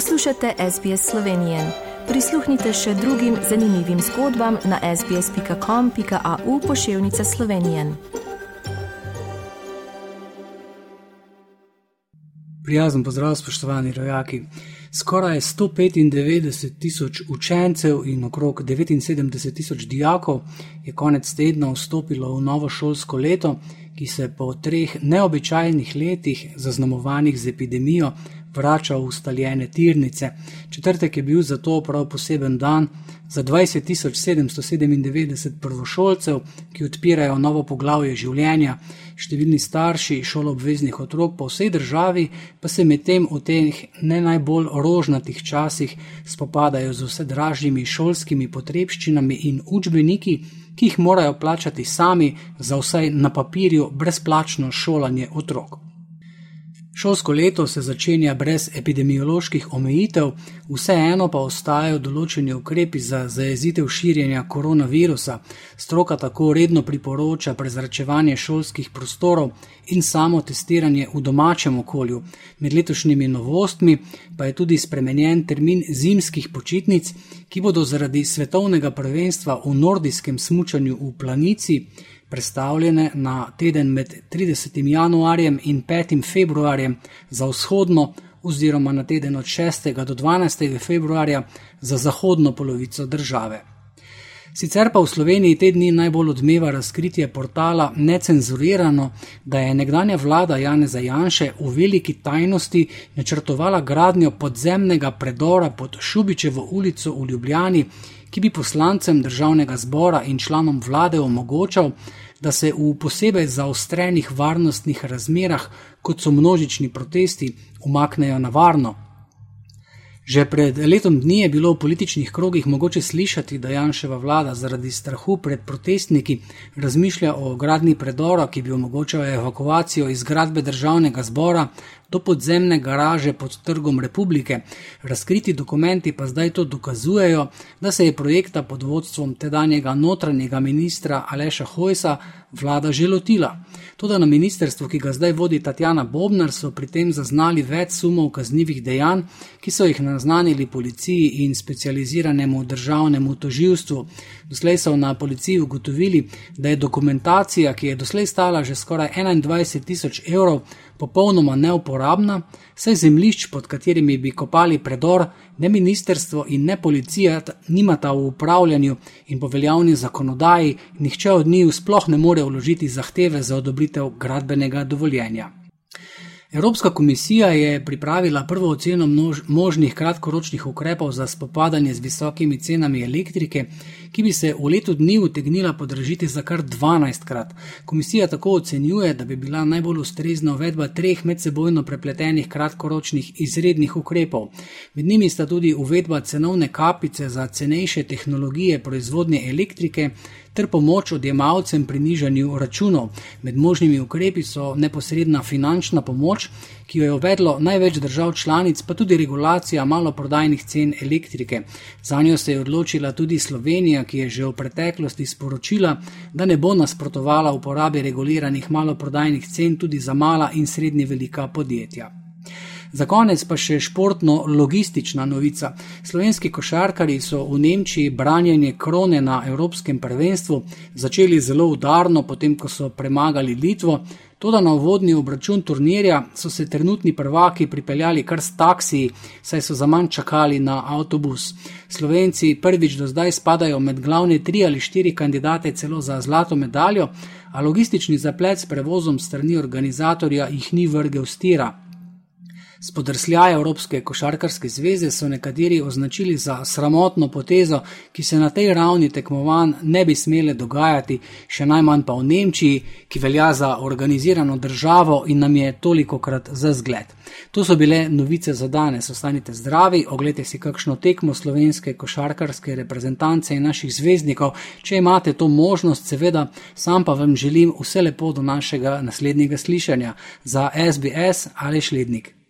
Poslušate SBS Slovenije. Prisluhnite še drugim zanimivim zgodbam na sbsp.com.au pošiljka Slovenije. Prijazen pozdrav, spoštovani rojaki. Skoraj 195 tisoč učencev in okrog 79 tisoč dijakov je konec tedna vstopilo v novo šolsko leto, ki se po treh neobičajnih letih, zaznamovanih z epidemijo, vrača v ustaljene tirnice. Četrtek je bil zato prav poseben dan za 20.797 prvošolcev, ki odpirajo novo poglavje življenja. Številni starši šoloobveznih otrok po vsej državi pa se medtem v teh ne najbolj rožnatih časih spopadajo z vse dražjimi šolskimi potrebščinami in učbeniki, ki jih morajo plačati sami za vsaj na papirju brezplačno šolanje otrok. Šolsko leto se začenja brez epidemioloških omejitev, vseeno pa ostajajo določeni ukrepi za zajezitev širjenja koronavirusa. Stroka tako redno priporoča prezračevanje šolskih prostorov in samo testiranje v domačem okolju. Med letošnjimi novostmi pa je tudi spremenjen termin zimskih počitnic, ki bodo zaradi svetovnega prvenstva v nordijskem smučanju v planici predstavljene na teden med 30. januarjem in 5. februarjem za vzhodno, oziroma na teden od 6. do 12. februarja za zahodno polovico države. Sicer pa v Sloveniji te dni najbolj odmeva razkritje portala Necenzurirano, da je nekdanja vlada Janeza Janše v veliki tajnosti načrtovala gradnjo podzemnega predora pod Šubičevo ulico v Ljubljani, ki bi poslancem državnega zbora in članom vlade omogočal, da se v posebej zaostrenih varnostnih razmerah, kot so množični protesti, umaknejo na varno. Že pred letom dni je bilo v političnih krogih mogoče slišati, da Janševa vlada zaradi strahu pred protestniki razmišlja o gradni predora, ki bi omogočal evakuacijo iz zgradbe državnega zbora do podzemne garaže pod trgom republike. Razkriti dokumenti pa zdaj to dokazujejo, da se je projekta pod vodstvom tedanjega notranjega ministra Aleša Hojsa vlada že lotila. Tudi na ministrstvu, ki ga zdaj vodi Tatjana Bobnar, so pri tem zaznali več sumov kaznjivih dejanj, ki so jih naznanili policiji in specializiranemu državnemu toživstvu. Doslej so na policiji ugotovili, da je dokumentacija, ki je doslej stala že skoraj 21 tisoč evrov, popolnoma neuporabna, saj zemljišč, pod katerimi bi kopali predor, ne ministerstvo in ne policija nimata v upravljanju in po veljavni zakonodaji, nihče od njih sploh ne more vložiti zahteve za odobritev gradbenega dovoljenja. Evropska komisija je pripravila prvo oceno množ, možnih kratkoročnih ukrepov za spopadanje z visokimi cenami elektrike, ki bi se v letu dni utegnila podražiti za kar 12 krat. Komisija tako ocenjuje, da bi bila najbolj ustrezna uvedba treh medsebojno prepletenih kratkoročnih izrednih ukrepov. Med njimi sta tudi uvedba cenovne kapice za cenejše tehnologije proizvodnje elektrike ter pomoč odjemalcem pri nižanju računov. Med možnimi ukrepi so neposredna finančna pomoč, ki jo je uvedlo največ držav članic, pa tudi regulacija maloprodajnih cen elektrike. Za njo se je odločila tudi Slovenija, ki je že v preteklosti sporočila, da ne bo nasprotovala uporabi reguliranih maloprodajnih cen tudi za mala in srednje velika podjetja. Za konec pa še športno-logistična novica. Slovenski košarkari so v Nemčiji branjenje krone na Evropskem prvenstvu začeli zelo udarno, potem ko so premagali Litvo. Toda na uvodni obračun turnirja so se trenutni prvaki pripeljali kar s taksiji, saj so za manj čakali na avtobus. Slovenci prvič do zdaj spadajo med glavne tri ali štiri kandidate celo za zlato medaljo, a logistični zaplet s prevozom strani organizatorja jih ni vrgel stira. Spodrsljaj Evropske košarkarske zveze so nekateri označili za sramotno potezo, ki se na tej ravni tekmovanj ne bi smele dogajati, še najmanj pa v Nemčiji, ki velja za organizirano državo in nam je toliko krat za zgled. To so bile novice za danes. Ostanite zdravi, oglejte si kakšno tekmo slovenske košarkarske reprezentance in naših zvezdnikov. Če imate to možnost, seveda, sam pa vam želim vse lepo do našega naslednjega slišanja za SBS ali Šlednik.